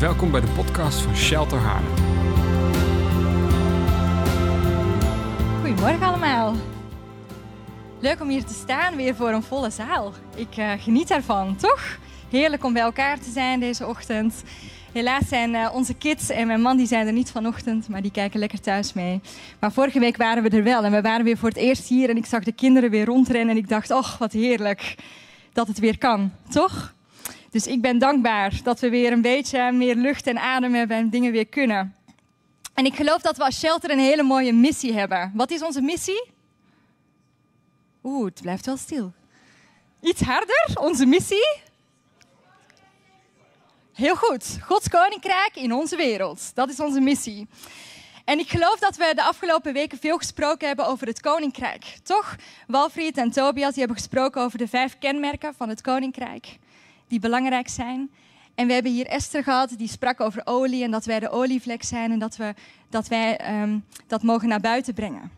Welkom bij de podcast van Shelter Haarlem. Goedemorgen allemaal. Leuk om hier te staan, weer voor een volle zaal. Ik uh, geniet ervan, toch? Heerlijk om bij elkaar te zijn deze ochtend. Helaas zijn uh, onze kids en mijn man die zijn er niet vanochtend, maar die kijken lekker thuis mee. Maar vorige week waren we er wel en we waren weer voor het eerst hier en ik zag de kinderen weer rondrennen en ik dacht, och wat heerlijk dat het weer kan, toch? Dus ik ben dankbaar dat we weer een beetje meer lucht en adem hebben en dingen weer kunnen. En ik geloof dat we als shelter een hele mooie missie hebben. Wat is onze missie? Oeh, het blijft wel stil. Iets harder, onze missie? Heel goed. Gods koninkrijk in onze wereld. Dat is onze missie. En ik geloof dat we de afgelopen weken veel gesproken hebben over het koninkrijk. Toch? Walfried en Tobias die hebben gesproken over de vijf kenmerken van het koninkrijk die belangrijk zijn. En we hebben hier Esther gehad, die sprak over olie en dat wij de olievlek zijn en dat, we, dat wij um, dat mogen naar buiten brengen.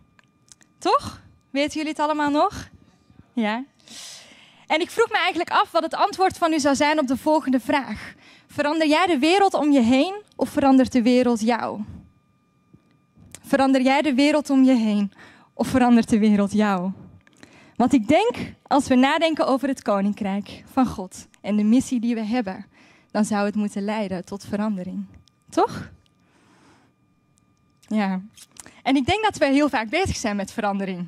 Toch? Weten jullie het allemaal nog? Ja. En ik vroeg me eigenlijk af wat het antwoord van u zou zijn op de volgende vraag. Verander jij de wereld om je heen of verandert de wereld jou? Verander jij de wereld om je heen of verandert de wereld jou? Want ik denk, als we nadenken over het koninkrijk van God en de missie die we hebben, dan zou het moeten leiden tot verandering. Toch? Ja. En ik denk dat we heel vaak bezig zijn met verandering.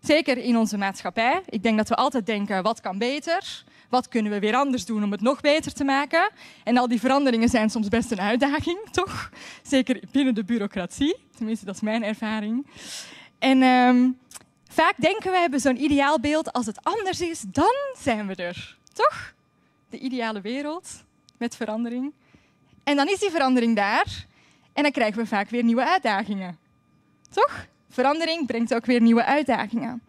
Zeker in onze maatschappij. Ik denk dat we altijd denken: wat kan beter? Wat kunnen we weer anders doen om het nog beter te maken? En al die veranderingen zijn soms best een uitdaging, toch? Zeker binnen de bureaucratie. Tenminste, dat is mijn ervaring. En um, vaak denken we hebben zo'n ideaalbeeld: als het anders is, dan zijn we er. Toch? De ideale wereld met verandering. En dan is die verandering daar. En dan krijgen we vaak weer nieuwe uitdagingen. Toch? Verandering brengt ook weer nieuwe uitdagingen.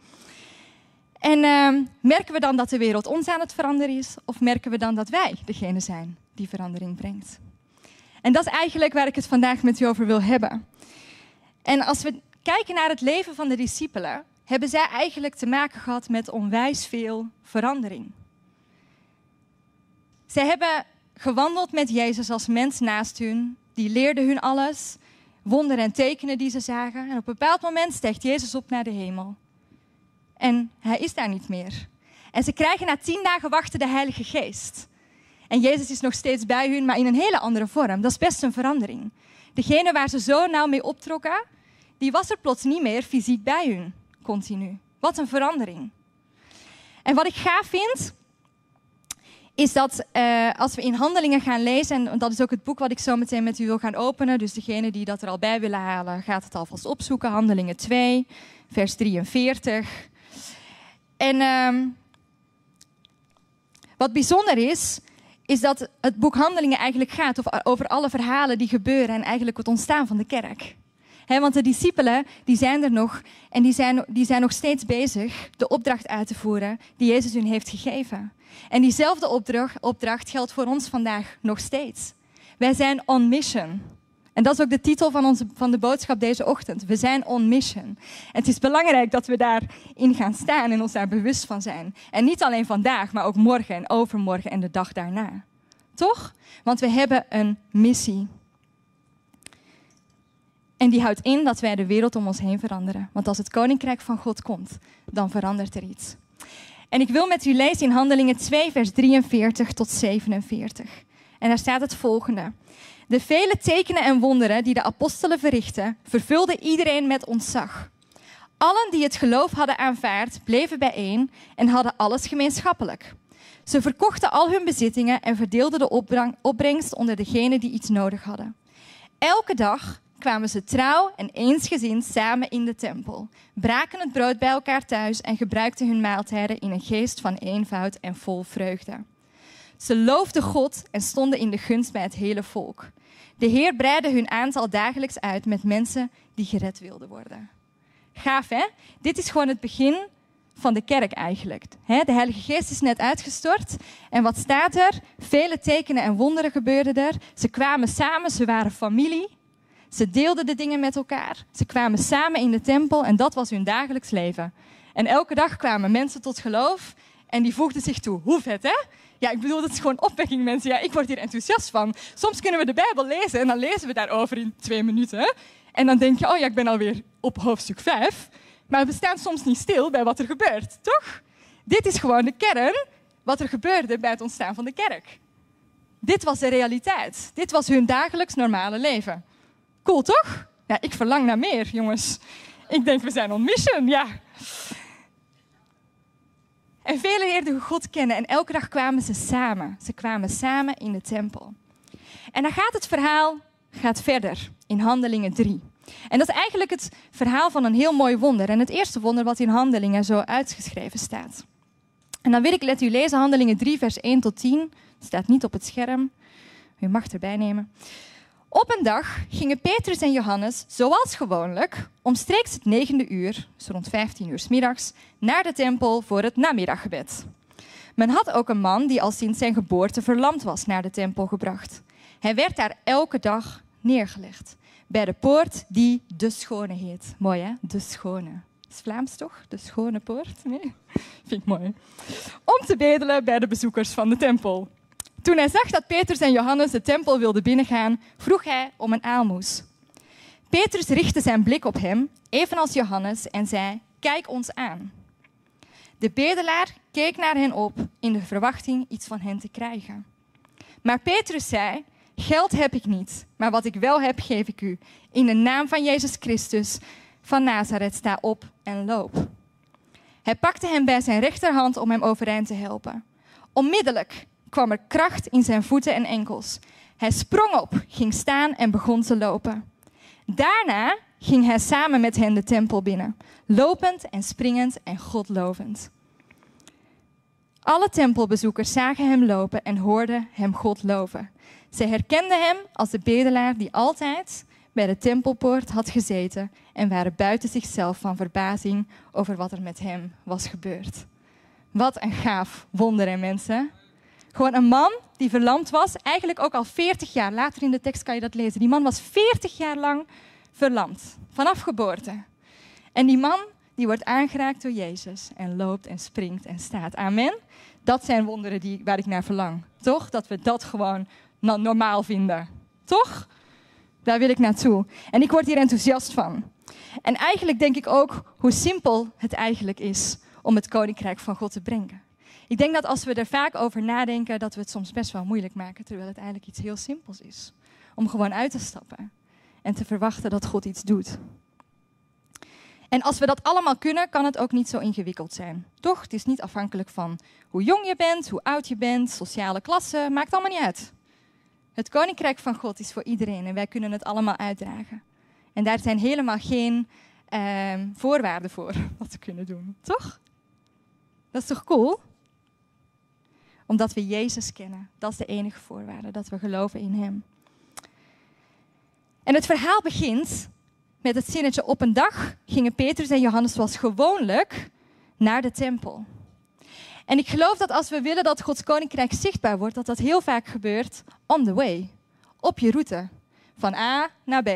En uh, merken we dan dat de wereld ons aan het veranderen is? Of merken we dan dat wij degene zijn die verandering brengt? En dat is eigenlijk waar ik het vandaag met u over wil hebben. En als we kijken naar het leven van de discipelen, hebben zij eigenlijk te maken gehad met onwijs veel verandering. Zij hebben gewandeld met Jezus als mens naast hun. Die leerde hun alles, wonderen en tekenen die ze zagen. En op een bepaald moment stijgt Jezus op naar de hemel. En hij is daar niet meer. En ze krijgen na tien dagen wachten de Heilige Geest. En Jezus is nog steeds bij hun, maar in een hele andere vorm. Dat is best een verandering. Degene waar ze zo nauw mee optrokken, die was er plots niet meer fysiek bij hun, continu. Wat een verandering. En wat ik gaaf vind, is dat uh, als we in handelingen gaan lezen, en dat is ook het boek wat ik zo meteen met u wil gaan openen, dus degene die dat er al bij willen halen, gaat het alvast opzoeken, Handelingen 2, vers 43. En uh, wat bijzonder is, is dat het boek Handelingen eigenlijk gaat over alle verhalen die gebeuren en eigenlijk het ontstaan van de kerk. Want de discipelen die zijn er nog en die zijn, die zijn nog steeds bezig de opdracht uit te voeren die Jezus hun heeft gegeven. En diezelfde opdracht, opdracht geldt voor ons vandaag nog steeds. Wij zijn on mission. En dat is ook de titel van, onze, van de boodschap deze ochtend. We zijn on mission. En het is belangrijk dat we daarin gaan staan en ons daar bewust van zijn. En niet alleen vandaag, maar ook morgen en overmorgen en de dag daarna. Toch? Want we hebben een missie. En die houdt in dat wij de wereld om ons heen veranderen. Want als het koninkrijk van God komt, dan verandert er iets. En ik wil met u lezen in Handelingen 2, vers 43 tot 47. En daar staat het volgende. De vele tekenen en wonderen die de apostelen verrichtten, vervulden iedereen met ontzag. Allen die het geloof hadden aanvaard, bleven bijeen en hadden alles gemeenschappelijk. Ze verkochten al hun bezittingen en verdeelden de opbrengst onder degenen die iets nodig hadden. Elke dag kwamen ze trouw en eensgezind samen in de tempel, braken het brood bij elkaar thuis en gebruikten hun maaltijden in een geest van eenvoud en vol vreugde. Ze loofden God en stonden in de gunst bij het hele volk. De Heer breidde hun aantal dagelijks uit met mensen die gered wilden worden. Gaaf, hè? Dit is gewoon het begin van de kerk eigenlijk. De Heilige Geest is net uitgestort. En wat staat er? Vele tekenen en wonderen gebeurden er. Ze kwamen samen, ze waren familie. Ze deelden de dingen met elkaar. Ze kwamen samen in de tempel en dat was hun dagelijks leven. En elke dag kwamen mensen tot geloof En die voegde zich toe. Hoe vet, hè? Ja, ik bedoel, dat is gewoon opwekking, mensen. Ja, ik word hier enthousiast van. Soms kunnen we de Bijbel lezen en dan lezen we daarover in twee minuten. En dan denk je, oh ja, ik ben alweer op hoofdstuk 5. Maar we staan soms niet stil bij wat er gebeurt, toch? Dit is gewoon de kern wat er gebeurde bij het ontstaan van de kerk. Dit was de realiteit. Dit was hun dagelijks normale leven. Cool, toch? Ja, ik verlang naar meer, jongens. Ik denk, we zijn on mission, ja. En velen leerden God kennen en elke dag kwamen ze samen. Ze kwamen samen in de tempel. En dan gaat het verhaal gaat verder in Handelingen 3. En dat is eigenlijk het verhaal van een heel mooi wonder. En het eerste wonder wat in Handelingen zo uitgeschreven staat. En dan wil ik let u lezen Handelingen 3, vers 1 tot 10. Het staat niet op het scherm. U mag erbij nemen. Op een dag gingen Petrus en Johannes, zoals gewoonlijk, omstreeks het negende uur, dus rond 15 uur s middags, naar de tempel voor het namiddaggebed. Men had ook een man die al sinds zijn geboorte verlamd was naar de tempel gebracht. Hij werd daar elke dag neergelegd, bij de poort die de Schone heet. Mooi hè, de Schone. Is Vlaams toch? De Schone Poort? Nee? Vind ik mooi. Om te bedelen bij de bezoekers van de tempel. Toen hij zag dat Petrus en Johannes de tempel wilden binnengaan, vroeg hij om een aalmoes. Petrus richtte zijn blik op hem, evenals Johannes, en zei: Kijk ons aan. De bedelaar keek naar hen op in de verwachting iets van hen te krijgen. Maar Petrus zei: Geld heb ik niet, maar wat ik wel heb, geef ik u. In de naam van Jezus Christus van Nazareth, sta op en loop. Hij pakte hem bij zijn rechterhand om hem overeind te helpen. Onmiddellijk kwam er kracht in zijn voeten en enkels. Hij sprong op, ging staan en begon te lopen. Daarna ging hij samen met hen de tempel binnen, lopend en springend en godlovend. Alle tempelbezoekers zagen hem lopen en hoorden hem God loven. Zij herkenden hem als de bedelaar die altijd bij de tempelpoort had gezeten en waren buiten zichzelf van verbazing over wat er met hem was gebeurd. Wat een gaaf wonder, hè, mensen. Gewoon een man die verlamd was, eigenlijk ook al 40 jaar. Later in de tekst kan je dat lezen. Die man was 40 jaar lang verlamd, vanaf geboorte. En die man die wordt aangeraakt door Jezus en loopt en springt en staat. Amen. Dat zijn wonderen die, waar ik naar verlang. Toch? Dat we dat gewoon normaal vinden. Toch? Daar wil ik naartoe. En ik word hier enthousiast van. En eigenlijk denk ik ook hoe simpel het eigenlijk is om het koninkrijk van God te brengen. Ik denk dat als we er vaak over nadenken, dat we het soms best wel moeilijk maken, terwijl het eigenlijk iets heel simpels is. Om gewoon uit te stappen en te verwachten dat God iets doet. En als we dat allemaal kunnen, kan het ook niet zo ingewikkeld zijn. Toch? Het is niet afhankelijk van hoe jong je bent, hoe oud je bent, sociale klasse, maakt allemaal niet uit. Het koninkrijk van God is voor iedereen en wij kunnen het allemaal uitdragen. En daar zijn helemaal geen eh, voorwaarden voor wat we kunnen doen, toch? Dat is toch cool? Omdat we Jezus kennen. Dat is de enige voorwaarde, dat we geloven in Hem. En het verhaal begint met het zinnetje: Op een dag gingen Petrus en Johannes zoals gewoonlijk naar de tempel. En ik geloof dat als we willen dat Gods koninkrijk zichtbaar wordt, dat dat heel vaak gebeurt on the way, op je route, van A naar B.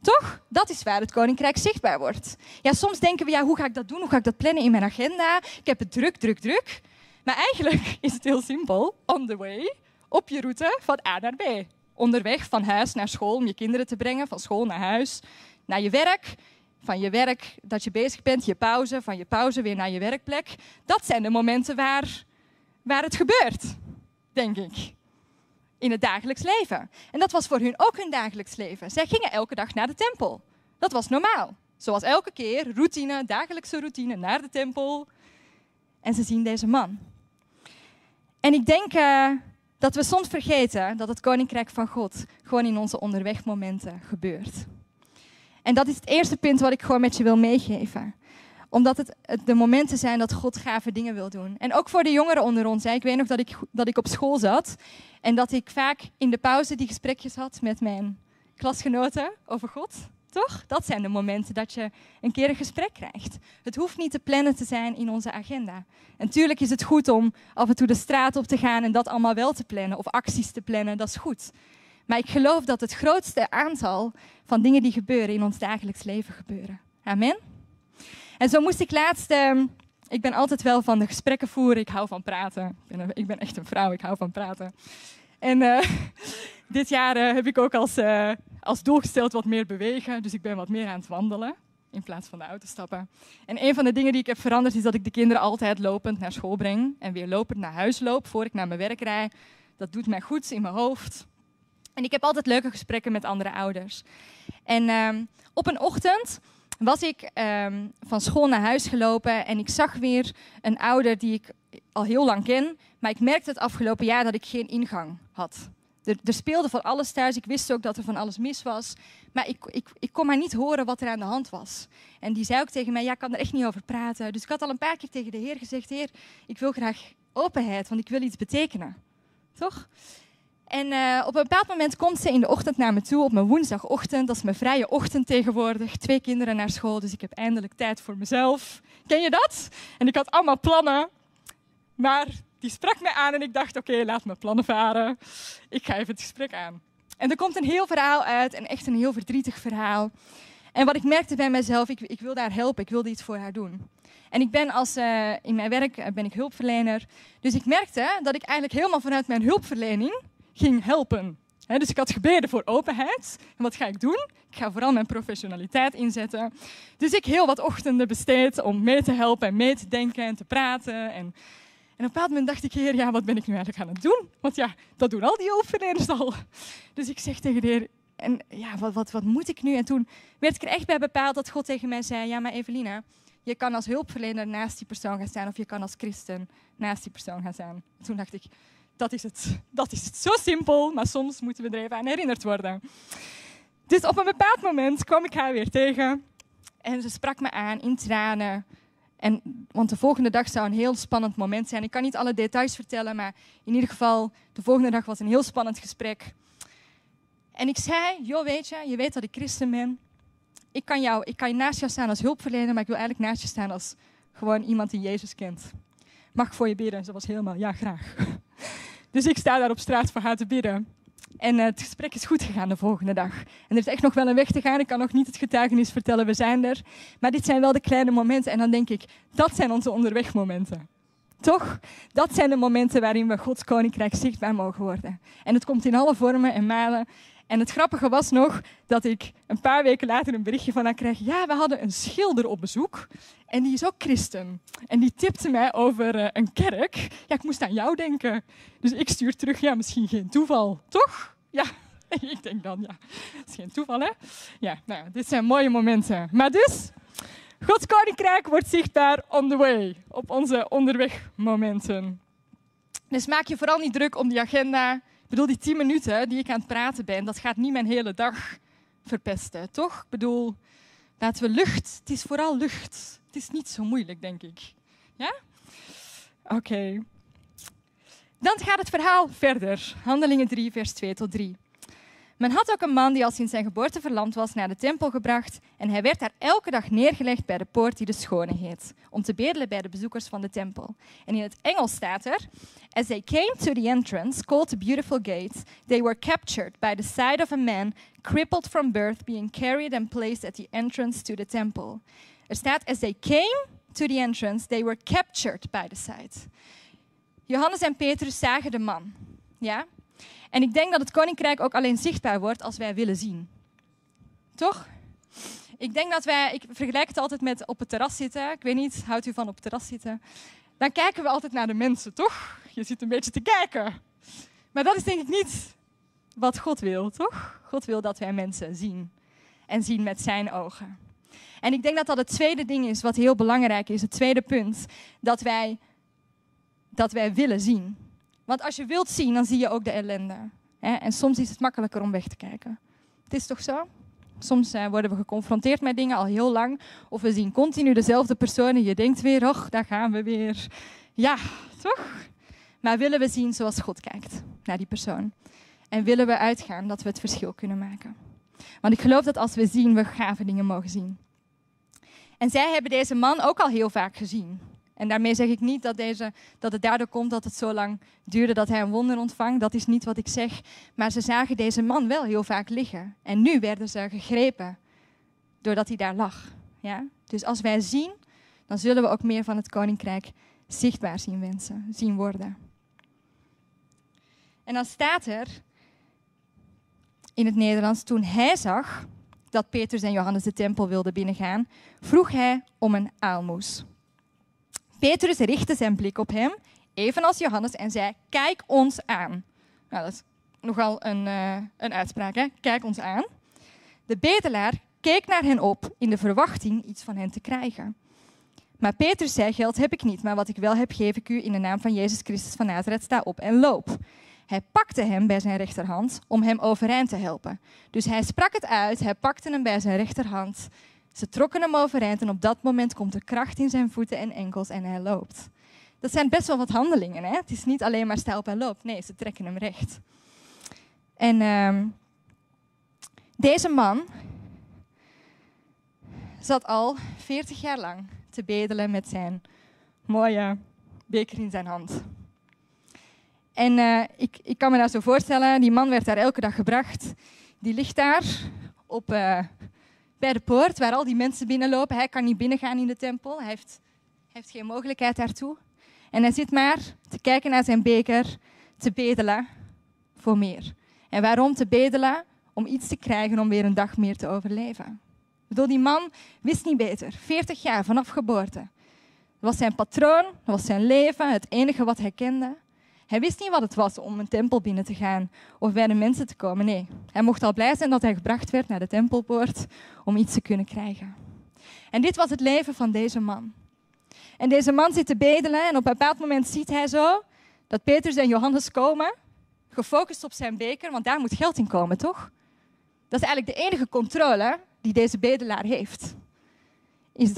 Toch? Dat is waar het koninkrijk zichtbaar wordt. Ja, soms denken we, ja, hoe ga ik dat doen? Hoe ga ik dat plannen in mijn agenda? Ik heb het druk, druk, druk. Maar eigenlijk is het heel simpel. On the way, op je route van A naar B. Onderweg van huis naar school om je kinderen te brengen, van school naar huis, naar je werk, van je werk dat je bezig bent, je pauze, van je pauze weer naar je werkplek. Dat zijn de momenten waar, waar het gebeurt, denk ik. In het dagelijks leven. En dat was voor hun ook hun dagelijks leven. Zij gingen elke dag naar de tempel. Dat was normaal. Zoals elke keer, routine, dagelijkse routine, naar de tempel. En ze zien deze man. En ik denk uh, dat we soms vergeten dat het koninkrijk van God gewoon in onze onderwegmomenten gebeurt. En dat is het eerste punt wat ik gewoon met je wil meegeven. Omdat het de momenten zijn dat God gave dingen wil doen. En ook voor de jongeren onder ons. Ik weet nog dat ik, dat ik op school zat en dat ik vaak in de pauze die gesprekjes had met mijn klasgenoten over God. Toch? Dat zijn de momenten dat je een keer een gesprek krijgt. Het hoeft niet te plannen te zijn in onze agenda. En natuurlijk is het goed om af en toe de straat op te gaan en dat allemaal wel te plannen. Of acties te plannen, dat is goed. Maar ik geloof dat het grootste aantal van dingen die gebeuren in ons dagelijks leven gebeuren. Amen. En zo moest ik laatst ehm, ik ben altijd wel van de gesprekken voeren. Ik hou van praten. Ik ben, ik ben echt een vrouw, ik hou van praten. En eh, dit jaar eh, heb ik ook als, eh, als doel gesteld wat meer bewegen. Dus ik ben wat meer aan het wandelen in plaats van de auto stappen. En een van de dingen die ik heb veranderd is dat ik de kinderen altijd lopend naar school breng. En weer lopend naar huis loop voor ik naar mijn werk rij. Dat doet mij goed in mijn hoofd. En ik heb altijd leuke gesprekken met andere ouders. En ehm, op een ochtend was ik ehm, van school naar huis gelopen en ik zag weer een ouder die ik al heel lang ken. Maar ik merkte het afgelopen jaar dat ik geen ingang had. Er, speelde van alles thuis. Ik wist ook dat er van alles mis was. Maar ik, ik, ik kon maar niet horen wat er aan de hand was. En die zei ook tegen mij, ja, ik kan er echt niet over praten. Dus ik had al een paar keer tegen de Heer gezegd, Heer, ik wil graag openheid, want ik wil iets betekenen. Toch? En eh, op een bepaald moment komt ze in de ochtend naar me toe, op mijn woensdagochtend. Dat is mijn vrije ochtend tegenwoordig. Twee kinderen naar school, dus ik heb eindelijk tijd voor mezelf. Ken je dat? En ik had allemaal plannen. Maar die sprak mij aan en ik dacht, oké, laat mijn plannen varen. Ik ga even het gesprek aan. En er komt een heel verhaal uit, en echt een heel verdrietig verhaal. En wat ik merkte bij mezelf, ik, ik wil haar helpen, ik wilde iets voor haar doen. En ik ben als, eh, in mijn werk eh, ben ik hulpverlener. Dus ik merkte dat ik eigenlijk helemaal vanuit mijn hulpverlening ging helpen. Dus ik had gebeden voor openheid. En wat ga ik doen? Ik ga vooral mijn professionaliteit inzetten. Dus ik heel wat ochtenden besteed om mee te helpen en mee te denken en te praten. En, een bepaald moment dacht ik, heer, ja, wat ben ik nu eigenlijk aan het doen? Want ja, dat doen al die hulpverleners al. Dus ik zeg tegen de heer, en ja, wat, wat, wat moet ik nu? En toen werd ik er echt bij bepaald dat God tegen mij zei, ja, maar Evelina, je kan als hulpverlener naast die persoon gaan staan of je kan als christen naast die persoon gaan staan. En toen dacht ik, dat is het. Dat is het. Zo simpel, maar soms moeten we er even aan herinnerd worden. Dus op een bepaald moment kwam ik haar weer tegen en ze sprak me aan in tranen. En, want de volgende dag zou een heel spannend moment zijn. Ik kan niet alle details vertellen, maar in ieder geval, de volgende dag was een heel spannend gesprek. En ik zei, joh, weet je, je weet dat ik christen ben. Ik kan, jou, ik kan naast jou staan als hulpverlener, maar ik wil eigenlijk naast je staan als gewoon iemand die Jezus kent. Mag ik voor je bidden? Ze was helemaal, ja, graag. Dus ik sta daar op straat voor haar te bidden. En uh, het gesprek is goed gegaan de volgende dag. En er is echt nog wel een weg te gaan. Ik kan nog niet het getuigenis vertellen, we zijn er. Maar dit zijn wel de kleine momenten. En dan denk ik, dat zijn onze onderwegmomenten. Toch? Dat zijn de momenten waarin we Gods koninkrijk zichtbaar mogen worden. En het komt in alle vormen en malen. En het grappige was nog dat ik een paar weken later een berichtje van haar kreeg. Ja, we hadden een schilder op bezoek. En die is ook christen. En die tipte mij over uh, een kerk. Ja, ik moest aan jou denken. Dus ik stuur terug, ja, misschien geen toeval, toch? Ja, ik denk dan, ja, dat is geen toeval, hè? Ja, nou, dit zijn mooie momenten. Maar dus, Gods koninkrijk wordt zichtbaar on the way. Op onze onderwegmomenten. Dus maak je vooral niet druk om die agenda. Bedoel, die tien minuten die ik aan het praten ben, dat gaat niet mijn hele dag verpesten, toch? Ik bedoel, laten we lucht. Het is vooral lucht. Het is niet zo moeilijk, denk ik. Ja? Oké. Dan gaat het verhaal verder. Handelingen 3, vers 2 tot 3. Men had ook een man die al sinds zijn geboorte verlamd was naar de tempel gebracht en hij werd daar elke dag neergelegd bij de poort die de Schone heet, om te bedelen bij de bezoekers van de tempel. En in het Engels staat er, As they came to the entrance, called the Beautiful Gate, they were captured by the side of a man crippled from birth, being carried and placed at the entrance to the temple. Er staat, as they came to the entrance, they were captured by the side. Johannes en Petrus zagen de man. Ja? En ik denk dat het koninkrijk ook alleen zichtbaar wordt als wij willen zien. Toch? Ik denk dat wij, ik vergelijk het altijd met op het terras zitten. Ik weet niet, houdt u van op het terras zitten? Dan kijken we altijd naar de mensen, toch? Je zit een beetje te kijken. Maar dat is denk ik niet wat God wil, toch? God wil dat wij mensen zien. En zien met zijn ogen. En ik denk dat dat het tweede ding is wat heel belangrijk is. Het tweede punt. Dat wij, dat wij willen zien. Want als je wilt zien, dan zie je ook de ellende. En soms is het makkelijker om weg te kijken. Het is toch zo? Soms uh, worden we geconfronteerd met dingen al heel lang. Of we zien continu dezelfde persoon en je denkt weer, och, daar gaan we weer. Ja, toch? Maar willen we zien zoals God kijkt naar die persoon? En willen we uitgaan dat we het verschil kunnen maken? Want ik geloof dat als we zien, we gave dingen mogen zien. En zij hebben deze man ook al heel vaak gezien. En daarmee zeg ik niet dat, deze, dat het daardoor komt dat het zo lang duurde dat hij een wonder ontvangt. Dat is niet wat ik zeg. Maar ze zagen deze man wel heel vaak liggen. En nu werden ze gegrepen doordat hij daar lag. Ja? Dus als wij zien, dan zullen we ook meer van het koninkrijk zichtbaar zien, wensen, zien worden. En dan staat er in het Nederlands, toen hij zag dat Petrus en Johannes de tempel wilden binnengaan, vroeg hij om een aalmoes. Petrus richtte zijn blik op hem, evenals Johannes, en zei: Kijk ons aan. Nou, dat is nogal een, uh, een uitspraak, hè? Kijk ons aan. De bedelaar keek naar hen op in de verwachting iets van hen te krijgen. Maar Petrus zei: Geld heb ik niet, maar wat ik wel heb, geef ik u in de naam van Jezus Christus van Nazareth. Sta op en loop. Hij pakte hem bij zijn rechterhand om hem overeind te helpen. Dus hij sprak het uit, hij pakte hem bij zijn rechterhand. Ze trokken hem overeind en op dat moment komt er kracht in zijn voeten en enkels en hij loopt. Dat zijn best wel wat handelingen. Hè? Het is niet alleen maar sta op en loop. Nee, ze trekken hem recht. En uh, deze man zat al 40 jaar lang te bedelen met zijn mooie beker in zijn hand. En uh, ik, ik, kan me dat zo voorstellen, die man werd daar elke dag gebracht. Die ligt daar op, uh, bij de poort waar al die mensen binnenlopen. Hij kan niet binnengaan in de tempel, hij heeft, heeft geen mogelijkheid daartoe. En hij zit maar te kijken naar zijn beker, te bedelen voor meer. En waarom te bedelen? Om iets te krijgen om weer een dag meer te overleven. Ik die man wist niet beter. 40 jaar vanaf geboorte. Dat was zijn patroon, dat was zijn leven, het enige wat hij kende. Hij wist niet wat het was om een tempel binnen te gaan of bij de mensen te komen. Nee, hij mocht al blij zijn dat hij gebracht werd naar de tempelpoort om iets te kunnen krijgen. En dit was het leven van deze man. En deze man zit te bedelen en op een bepaald moment ziet hij zo dat Petrus en Johannes komen, gefocust op zijn beker, want daar moet geld in komen, toch? Dat is eigenlijk de enige controle die deze bedelaar heeft. Is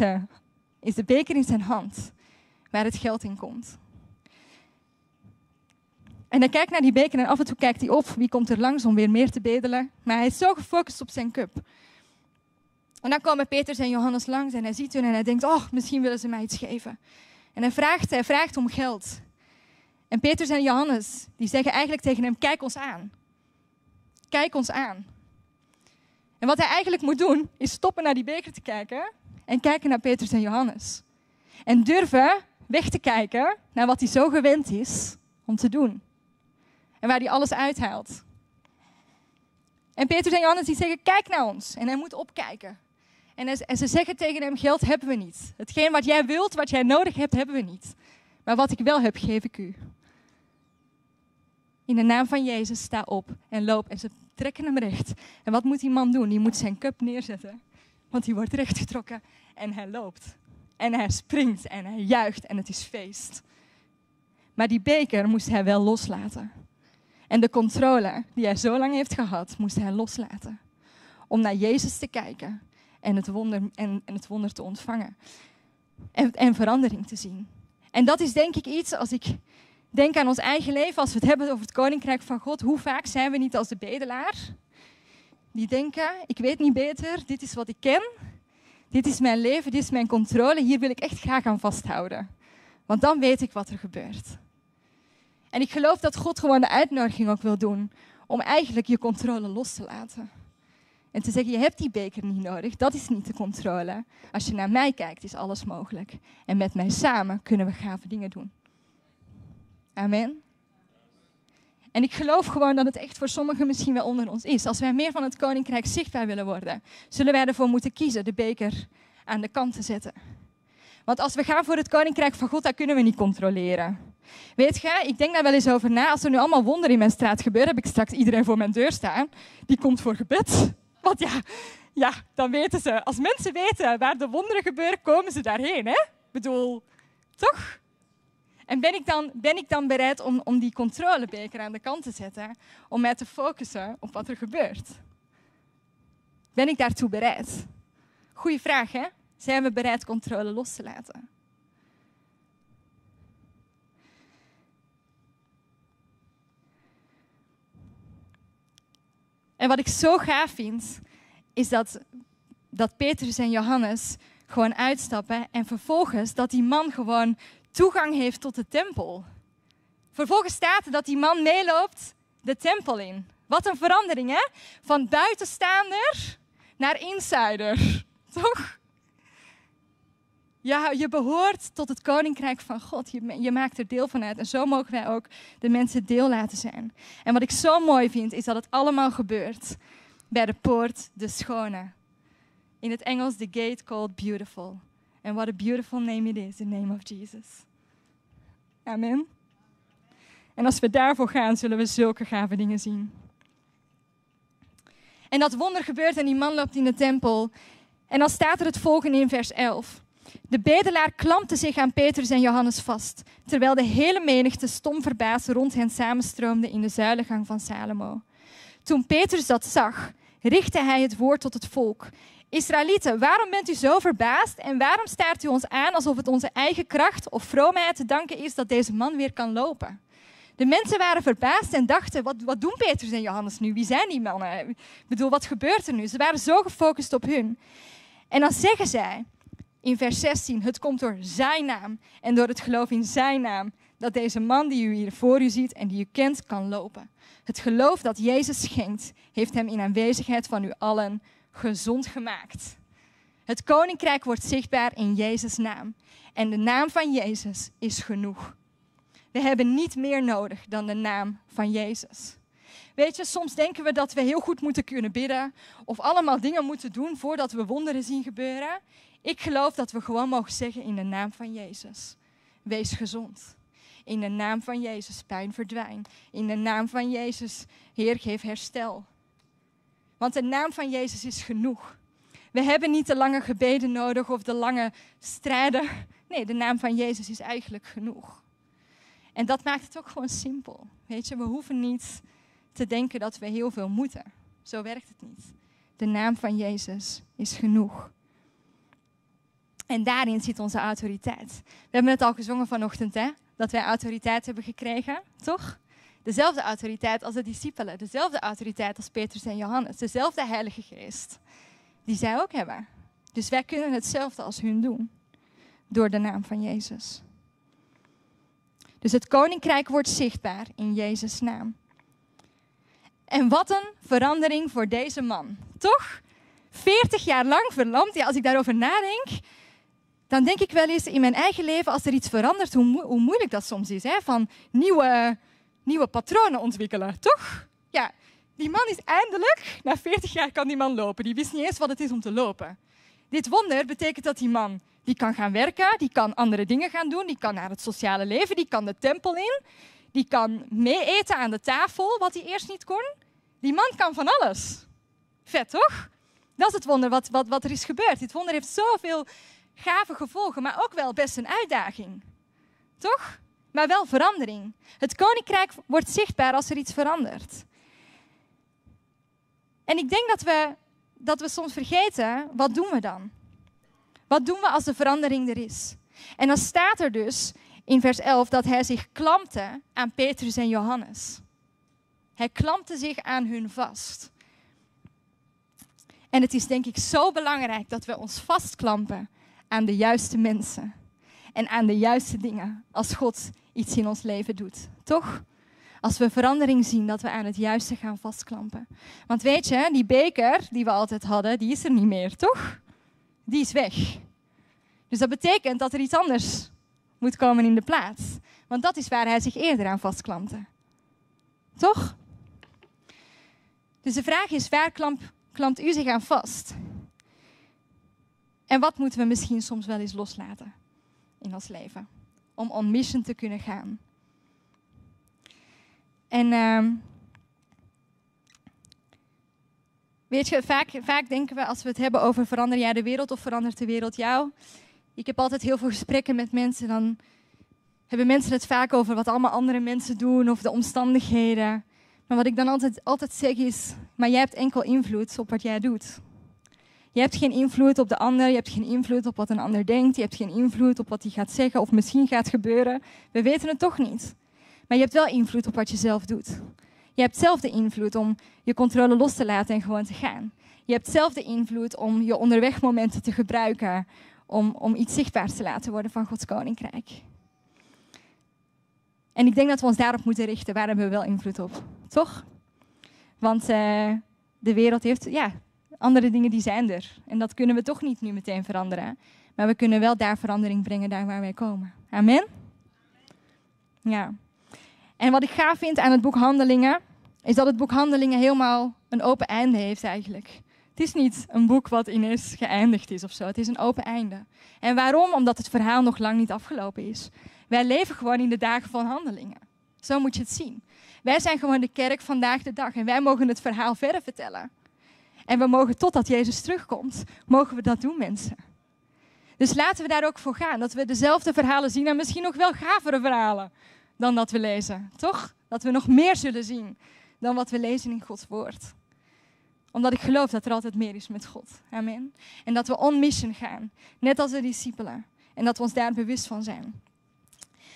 is de beker in zijn hand, waar het geld in komt. En hij kijkt naar die beker en af en toe kijkt hij op. Wie komt er langs om weer meer te bedelen? Maar hij is zo gefocust op zijn cup. En dan komen Petrus en Johannes langs en hij ziet hun en hij denkt, oh, misschien willen ze mij iets geven. En hij vraagt, hij vraagt om geld. En Petrus en Johannes, die zeggen eigenlijk tegen hem, kijk ons aan. Kijk ons aan. En wat hij eigenlijk moet doen, is stoppen naar die beker te kijken en kijken naar Petrus en Johannes. En durven weg te kijken naar wat hij zo gewend is om te doen. En waar hij alles uithaalt. En Petrus en Johannes die zeggen, kijk naar ons. En hij moet opkijken. En ze zeggen tegen hem, geld hebben we niet. Hetgeen wat jij wilt, wat jij nodig hebt, hebben we niet. Maar wat ik wel heb, geef ik u. In de naam van Jezus, sta op en loop. En ze trekken hem recht. En wat moet die man doen? Die moet zijn cup neerzetten. Want die wordt rechtgetrokken en hij loopt. En hij springt en hij juicht en het is feest. Maar die beker moest hij wel loslaten. En de controle die hij zo lang heeft gehad, moest hij loslaten. Om naar Jezus te kijken en het wonder, en, en het wonder te ontvangen. En, en verandering te zien. En dat is denk ik iets, als ik denk aan ons eigen leven, als we het hebben over het koninkrijk van God, hoe vaak zijn we niet als de bedelaar? Die denken, ik weet niet beter, dit is wat ik ken, dit is mijn leven, dit is mijn controle, hier wil ik echt graag aan vasthouden. Want dan weet ik wat er gebeurt. En ik geloof dat God gewoon de uitnodiging ook wil doen om eigenlijk je controle los te laten. En te zeggen, je hebt die beker niet nodig, dat is niet de controle. Als je naar mij kijkt, is alles mogelijk. En met mij samen kunnen we gave dingen doen. Amen. En ik geloof gewoon dat het echt voor sommigen misschien wel onder ons is. Als wij meer van het koninkrijk zichtbaar willen worden, zullen wij ervoor moeten kiezen de beker aan de kant te zetten. Want als we gaan voor het koninkrijk van God, dat kunnen we niet controleren. Weet je, ik denk daar wel eens over na. Als er nu allemaal wonderen in mijn straat gebeuren, heb ik straks iedereen voor mijn deur staan. Die komt voor gebed. Want ja, ja, dan weten ze. Als mensen weten waar de wonderen gebeuren, komen ze daarheen. Hè? Ik bedoel, toch? En ben ik dan, ben ik dan bereid om, om die controlebeker aan de kant te zetten, om mij te focussen op wat er gebeurt? Ben ik daartoe bereid? Goeie vraag, hè? Zijn we bereid controle los te laten? En wat ik zo gaaf vind, is dat, dat Petrus en Johannes gewoon uitstappen en vervolgens dat die man gewoon toegang heeft tot de tempel. Vervolgens staat er dat die man meeloopt de tempel in. Wat een verandering, hè? Van buitenstaander naar insider. Toch? Ja, je behoort tot het koninkrijk van God. Je, je, maakt er deel van uit. En zo mogen wij ook de mensen deel laten zijn. En wat ik zo mooi vind, is dat het allemaal gebeurt bij de poort de schone. In het Engels, the gate called beautiful. And what a beautiful name it is, the name of Jesus. Amen. En als we daarvoor gaan, zullen we zulke gave dingen zien. En dat wonder gebeurt en die man loopt in de tempel. En dan staat er het volgende in vers 11. De bedelaar klampte zich aan Petrus en Johannes vast, terwijl de hele menigte stom verbaasd rond hen samenstroomde in de zuilengang van Salomo. Toen Petrus dat zag, richtte hij het woord tot het volk. Israëlieten, waarom bent u zo verbaasd en waarom staart u ons aan alsof het onze eigen kracht of vroomheid te danken is dat deze man weer kan lopen? De mensen waren verbaasd en dachten, wat, wat doen Petrus en Johannes nu? Wie zijn die mannen? Ik bedoel, wat gebeurt er nu? Ze waren zo gefocust op hun. En dan zeggen zij in vers 16, het komt door zijn naam en door het geloof in zijn naam dat deze man die u hier voor u ziet en die u kent, kan lopen. Het geloof dat Jezus schenkt, heeft hem in aanwezigheid van u allen gezond gemaakt. Het koninkrijk wordt zichtbaar in Jezus' naam. En de naam van Jezus is genoeg. We hebben niet meer nodig dan de naam van Jezus. Weet je, soms denken we dat we heel goed moeten kunnen bidden of allemaal dingen moeten doen voordat we wonderen zien gebeuren. Ik geloof dat we gewoon mogen zeggen in de naam van Jezus. Wees gezond. In de naam van Jezus, pijn verdwijn. In de naam van Jezus, Heer, geef herstel. Want de naam van Jezus is genoeg. We hebben niet de lange gebeden nodig of de lange strijden. Nee, de naam van Jezus is eigenlijk genoeg. En dat maakt het ook gewoon simpel. Weet je, we hoeven niet te denken dat we heel veel moeten. Zo werkt het niet. De naam van Jezus is genoeg. En daarin zit onze autoriteit. We hebben het al gezongen vanochtend, hè? dat wij autoriteit hebben gekregen, toch? Dezelfde autoriteit als de discipelen, dezelfde autoriteit als Petrus en Johannes, dezelfde Heilige Geest, die zij ook hebben. Dus wij kunnen hetzelfde als hun doen, door de naam van Jezus. Dus het koninkrijk wordt zichtbaar in Jezus' naam. En wat een verandering voor deze man, toch? 40 jaar lang verlamd, ja, als ik daarover nadenk, dan denk ik wel eens in mijn eigen leven, als er iets verandert, hoe, hoe moeilijk dat soms is. Hè? Van nieuwe, nieuwe patronen ontwikkelen, toch? Ja, die man is eindelijk, na 40 jaar kan die man lopen. Die wist niet eens wat het is om te lopen. Dit wonder betekent dat die man die kan gaan werken, die kan andere dingen gaan doen, die kan naar het sociale leven, die kan de tempel in, die kan mee eten aan de tafel, wat hij eerst niet kon. Die man kan van alles. Vet, toch? Dat is het wonder wat, wat, wat er is gebeurd. Dit wonder heeft zoveel gave gevolgen, maar ook wel best een uitdaging. Toch? Maar wel verandering. Het koninkrijk wordt zichtbaar als er iets verandert. En ik denk dat we, dat we soms vergeten, wat doen we dan? Wat doen we als de verandering er is? En dan staat er dus in vers 11 dat hij zich klampte aan Petrus en Johannes. Hij klampte zich aan hun vast. En het is denk ik zo belangrijk dat we ons vastklampen aan de juiste mensen en aan de juiste dingen als God iets in ons leven doet. Toch? Als we verandering zien, dat we aan het juiste gaan vastklampen. Want weet je, die beker die we altijd hadden, die is er niet meer, toch? Die is weg. Dus dat betekent dat er iets anders moet komen in de plaats. Want dat is waar hij zich eerder aan vastklampte. Toch? Dus de vraag is, waar klampt, klampt u zich aan vast? En wat moeten we misschien soms wel eens loslaten in ons leven? Om on mission te kunnen gaan. En uh, weet je, vaak, vaak denken we als we het hebben over verander jij de wereld of verandert de wereld jou? Ik heb altijd heel veel gesprekken met mensen. Dan hebben mensen het vaak over wat allemaal andere mensen doen of de omstandigheden. Maar wat ik dan altijd, altijd zeg is, maar jij hebt enkel invloed op wat jij doet. Je hebt geen invloed op de ander, je hebt geen invloed op wat een ander denkt, je hebt geen invloed op wat hij gaat zeggen of misschien gaat gebeuren. We weten het toch niet. Maar je hebt wel invloed op wat je zelf doet. Je hebt zelf de invloed om je controle los te laten en gewoon te gaan. Je hebt zelf de invloed om je onderwegmomenten te gebruiken om, om iets zichtbaars te laten worden van Gods koninkrijk. En ik denk dat we ons daarop moeten richten. Waar hebben we wel invloed op? Toch? Want uh, de wereld heeft, ja, andere dingen die zijn er. En dat kunnen we toch niet nu meteen veranderen. Maar we kunnen wel daar verandering brengen, daar waar wij komen. Amen? Ja. En wat ik gaaf vind aan het boek Handelingen, is dat het boek Handelingen helemaal een open einde heeft eigenlijk. Het is niet een boek wat ineens geëindigd is of zo. Het is een open einde. En waarom? Omdat het verhaal nog lang niet afgelopen is. Wij leven gewoon in de dagen van handelingen. Zo moet je het zien. Wij zijn gewoon de kerk vandaag de dag en wij mogen het verhaal verder vertellen. En we mogen totdat Jezus terugkomt, mogen we dat doen, mensen. Dus laten we daar ook voor gaan. Dat we dezelfde verhalen zien en misschien nog wel gavere verhalen dan dat we lezen. Toch? Dat we nog meer zullen zien dan wat we lezen in Gods woord. Omdat ik geloof dat er altijd meer is met God. Amen. En dat we on mission gaan. Net als de discipelen. En dat we ons daar bewust van zijn.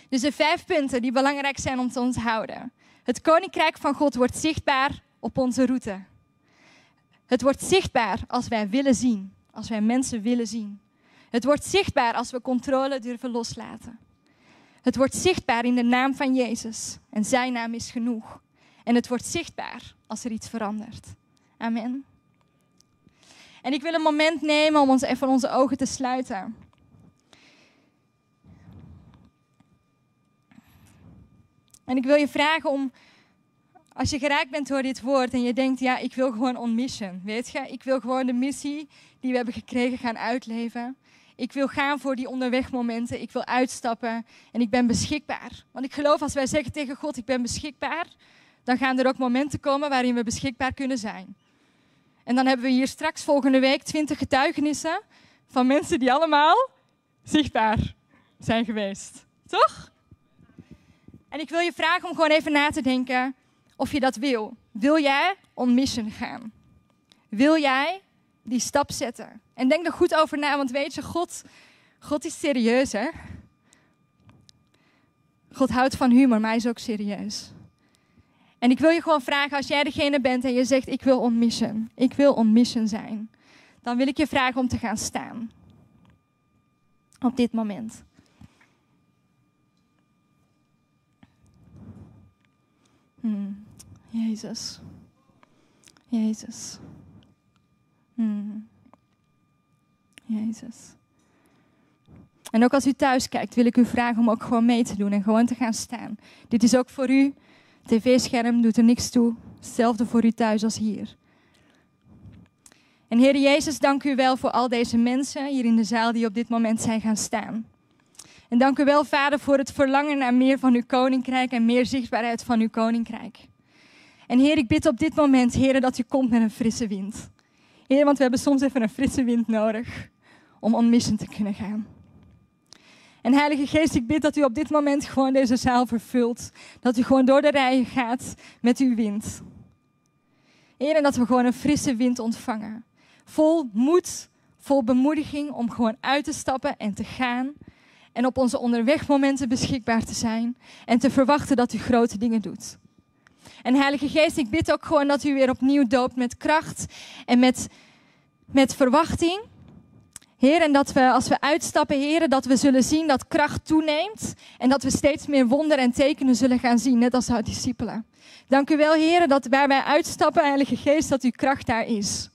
Dus de vijf punten die belangrijk zijn om te onthouden. Het koninkrijk van God wordt zichtbaar op onze route. Het wordt zichtbaar als wij willen zien, als wij mensen willen zien. Het wordt zichtbaar als we controle durven loslaten. Het wordt zichtbaar in de naam van Jezus en zijn naam is genoeg. En het wordt zichtbaar als er iets verandert. Amen. En ik wil een moment nemen om ons even onze ogen te sluiten. En ik wil je vragen om, als je geraakt bent door dit woord en je denkt, ja, ik wil gewoon on mission, weet je? Ik wil gewoon de missie die we hebben gekregen gaan uitleven. Ik wil gaan voor die onderwegmomenten. Ik wil uitstappen en ik ben beschikbaar. Want ik geloof als wij zeggen tegen God, ik ben beschikbaar, dan gaan er ook momenten komen waarin we beschikbaar kunnen zijn. En dan hebben we hier straks volgende week twintig getuigenissen van mensen die allemaal zichtbaar zijn geweest. Toch? En ik wil je vragen om gewoon even na te denken of je dat wil. Wil jij on gaan? Wil jij die stap zetten? En denk er goed over na, want weet je, God, God is serieus, hè? God houdt van humor, maar hij is ook serieus. En ik wil je gewoon vragen, als jij degene bent en je zegt, ik wil on ik wil on zijn, dan wil ik je vragen om te gaan staan. Op dit moment. Hmm. Jezus. Jezus. Hmm. Jezus. En ook als u thuis kijkt, wil ik u vragen om ook gewoon mee te doen en gewoon te gaan staan. Dit is ook voor u. TV-scherm doet er niks toe. Hetzelfde voor u thuis als hier. En Heer Jezus, dank u wel voor al deze mensen hier in de zaal die op dit moment zijn gaan staan. En dank u wel, Vader, voor het verlangen naar meer van uw koninkrijk en meer zichtbaarheid van uw koninkrijk. En Heer, ik bid op dit moment, Heer, dat u komt met een frisse wind. Heer, want we hebben soms even een frisse wind nodig om on te kunnen gaan. En Heilige Geest, ik bid dat u op dit moment gewoon deze zaal vervult. Dat u gewoon door de rijen gaat met uw wind. Heer, en dat we gewoon een frisse wind ontvangen. Vol moed, vol bemoediging om gewoon uit te stappen en te gaan. En op onze onderwegmomenten beschikbaar te zijn. En te verwachten dat u grote dingen doet. En Heilige Geest, ik bid ook gewoon dat u weer opnieuw doopt met kracht en met, met verwachting. Heer, en dat we als we uitstappen, Heer, dat we zullen zien dat kracht toeneemt en dat we steeds meer wonderen en tekenen zullen gaan zien, net als de discipelen. Dank u wel, Heer, dat waar wij uitstappen, Heilige Geest, dat uw kracht daar is.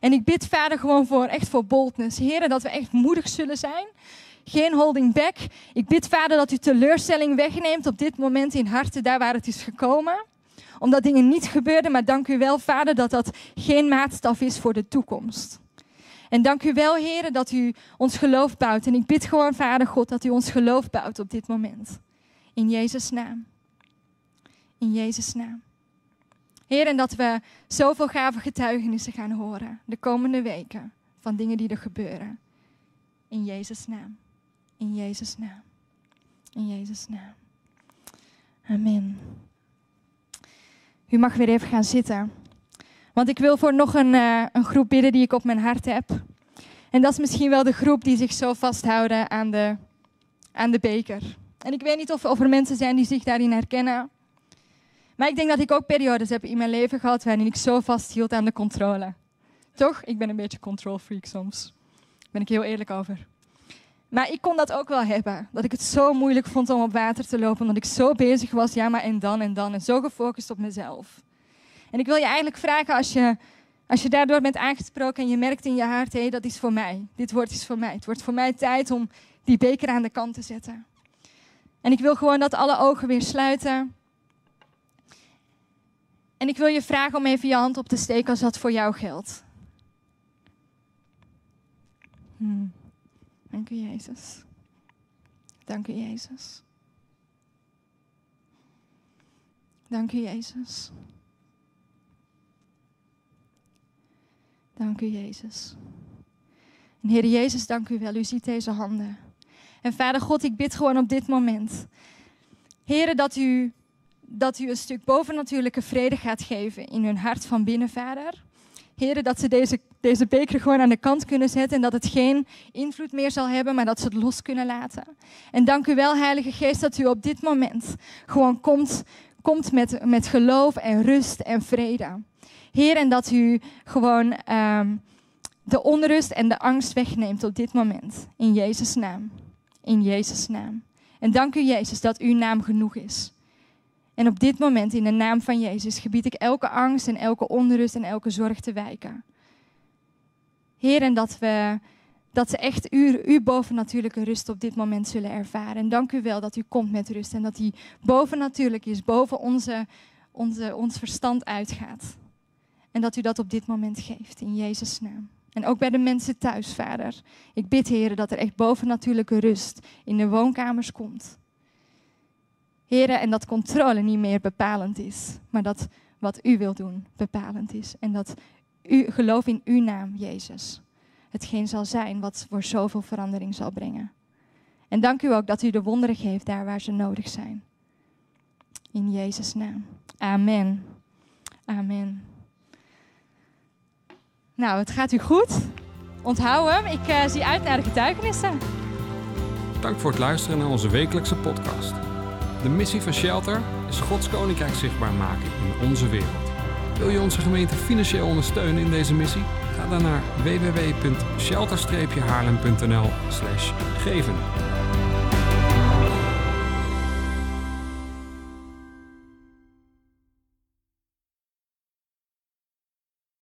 En ik bid, Vader, gewoon voor, echt voor boldness. Heer, dat we echt moedig zullen zijn. Geen holding back. Ik bid, Vader, dat u teleurstelling wegneemt op dit moment in harten, daar waar het is gekomen omdat dingen niet gebeurden, maar dank u wel, Vader, dat dat geen maatstaf is voor de toekomst. En dank u wel, Heer, dat u ons geloof bouwt. En ik bid gewoon, Vader God, dat u ons geloof bouwt op dit moment. In Jezus' naam. In Jezus' naam. Heer, en dat we zoveel gave getuigenissen gaan horen de komende weken van dingen die er gebeuren. In Jezus' naam. In Jezus' naam. In Jezus' naam. Amen. U mag weer even gaan zitten. Want ik wil voor nog een, uh, een groep bidden die ik op mijn hart heb. En dat is misschien wel de groep die zich zo vasthouden aan de, aan de beker. En ik weet niet of, of er mensen zijn die zich daarin herkennen. Maar ik denk dat ik ook periodes heb in mijn leven gehad waarin ik zo vasthield aan de controle. Toch? Ik ben een beetje control freak soms. Daar ben ik heel eerlijk over. Maar ik kon dat ook wel hebben. Dat ik het zo moeilijk vond om op water te lopen. Omdat ik zo bezig was, ja maar en dan en dan. En zo gefocust op mezelf. En ik wil je eigenlijk vragen als je, Als je daardoor bent aangesproken en je merkt in je hart, hé, dat is voor mij. Dit woord is voor mij. Het wordt voor mij tijd om die beker aan de kant te zetten. En ik wil gewoon dat alle ogen weer sluiten. En ik wil je vragen om even je hand op te steken als dat voor jou geldt. Hmm. Dank u, Jezus. Dank u, Jezus. Dank u, Jezus. Dank u, Jezus. En Heer Jezus, dank u wel. U ziet deze handen. En Vader God, ik bid gewoon op dit moment. Heren, dat u, dat u een stuk bovennatuurlijke vrede gaat geven in hun hart van binnen, Vader. Heren, dat ze deze, deze beker gewoon aan de kant kunnen zetten en dat het geen invloed meer zal hebben, maar dat ze het los kunnen laten. En dank u wel, Heilige Geest, dat u op dit moment gewoon komt, komt met, met geloof en rust en vrede. Heer, en dat u gewoon ehm, de onrust en de angst wegneemt op dit moment. In Jezus' naam. In Jezus' naam. En dank u, Jezus, dat uw naam genoeg is. En op dit moment, in de naam van Jezus, gebied ik elke angst en elke onrust en elke zorg te wijken. Heer, en dat, we, dat ze echt uw, bovennatuurlijke rust op dit moment zullen ervaren. En dank u wel dat u komt met rust en dat die bovennatuurlijk is, boven onze, onze, ons verstand uitgaat. En dat u dat op dit moment geeft, in Jezus' naam. En ook bij de mensen thuis, Vader. Ik bid, Heer, dat er echt bovennatuurlijke rust in de woonkamers komt. Heren, en dat controle niet meer bepalend is, maar dat wat u wilt doen bepalend is. En dat u geloof in uw naam, Jezus, hetgeen zal zijn wat voor zoveel verandering zal brengen. En dank u ook dat u de wonderen geeft daar waar ze nodig zijn. In Jezus' naam. Amen. Amen. Nou, het gaat u goed. Onthoud hem. Ik uh, zie uit naar de getuigenissen. Dank voor het luisteren naar onze wekelijkse podcast. De missie van Shelter is Gods Koninkrijk zichtbaar maken in onze wereld. Wil je onze gemeente financieel ondersteunen in deze missie? Ga dan naar www.shelter-haarlem.nl geven.